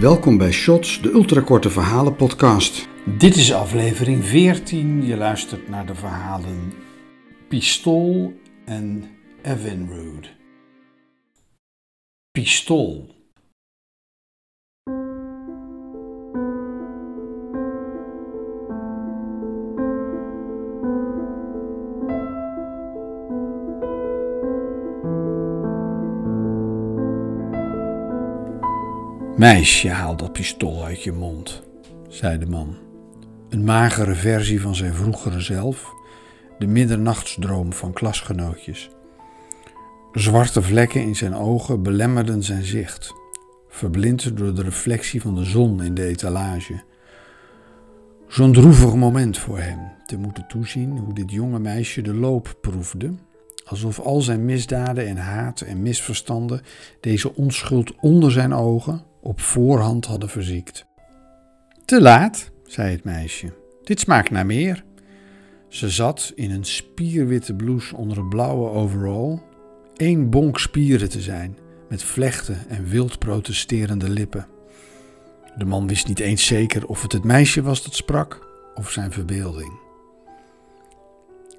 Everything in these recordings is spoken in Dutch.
Welkom bij Shots, de ultrakorte verhalen podcast. Dit is aflevering 14. Je luistert naar de verhalen Pistool en Evinrude. Pistool. Meisje, haal dat pistool uit je mond, zei de man. Een magere versie van zijn vroegere zelf, de middernachtsdroom van klasgenootjes. Zwarte vlekken in zijn ogen belemmerden zijn zicht, verblind door de reflectie van de zon in de etalage. Zo'n droevig moment voor hem, te moeten toezien hoe dit jonge meisje de loop proefde, alsof al zijn misdaden en haat en misverstanden deze onschuld onder zijn ogen op voorhand hadden verziekt. Te laat, zei het meisje. Dit smaakt naar meer. Ze zat in een spierwitte blouse onder een blauwe overall, één bonk spieren te zijn, met vlechten en wild protesterende lippen. De man wist niet eens zeker of het het meisje was dat sprak of zijn verbeelding.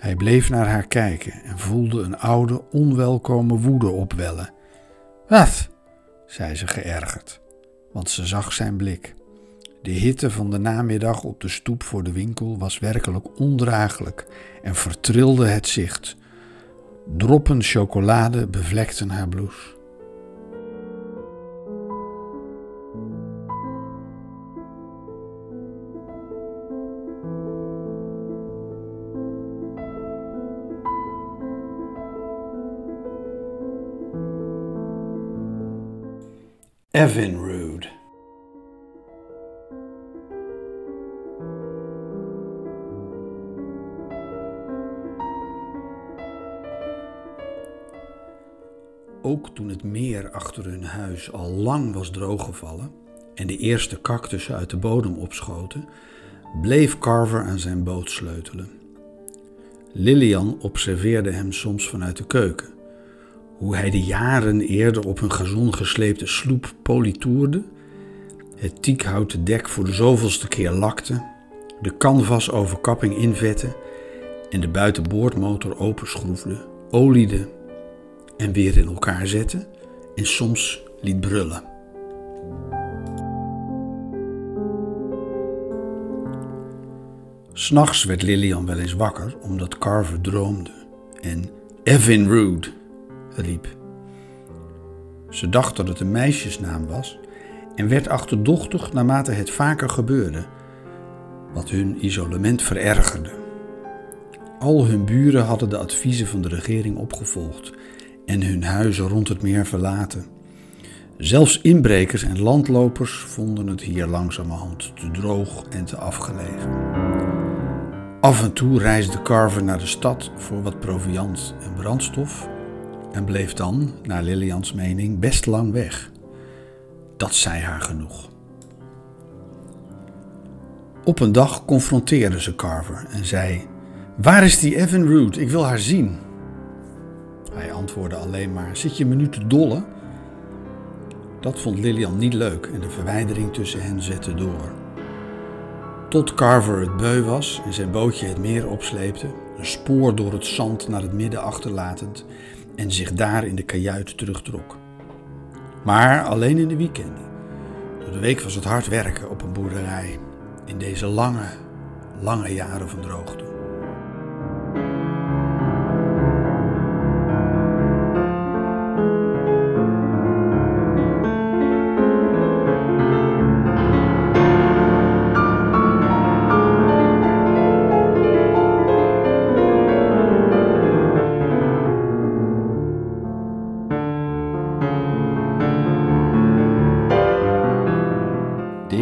Hij bleef naar haar kijken en voelde een oude, onwelkome woede opwellen. Wat? zei ze geërgerd want ze zag zijn blik. De hitte van de namiddag op de stoep voor de winkel was werkelijk ondraaglijk en vertrilde het zicht. Droppen chocolade bevlekten haar blouse. Evinrude. Ook toen het meer achter hun huis al lang was drooggevallen en de eerste cactussen uit de bodem opschoten, bleef Carver aan zijn boot sleutelen. Lillian observeerde hem soms vanuit de keuken hoe hij de jaren eerder op een gazon gesleepte sloep politoerde, het tiekhouten dek voor de zoveelste keer lakte, de canvasoverkapping invette en de buitenboordmotor openschroefde, oliede en weer in elkaar zette en soms liet brullen. S'nachts werd Lillian wel eens wakker omdat Carver droomde en Evan Rude riep. Ze dacht dat het een meisjesnaam was en werd achterdochtig naarmate het vaker gebeurde, wat hun isolement verergerde. Al hun buren hadden de adviezen van de regering opgevolgd en hun huizen rond het meer verlaten. Zelfs inbrekers en landlopers vonden het hier langzamerhand te droog en te afgelegen. Af en toe reisde Carver naar de stad voor wat proviand en brandstof en bleef dan, naar Lilians mening, best lang weg. Dat zei haar genoeg. Op een dag confronteerde ze Carver en zei: Waar is die Evan Root? Ik wil haar zien. Hij antwoordde alleen maar: Zit je me nu te dollen? Dat vond Lilian niet leuk en de verwijdering tussen hen zette door. Tot Carver het beu was en zijn bootje het meer opsleepte, een spoor door het zand naar het midden achterlatend en zich daar in de kajuit terugtrok. Maar alleen in de weekenden. Door de week was het hard werken op een boerderij in deze lange, lange jaren van droogte.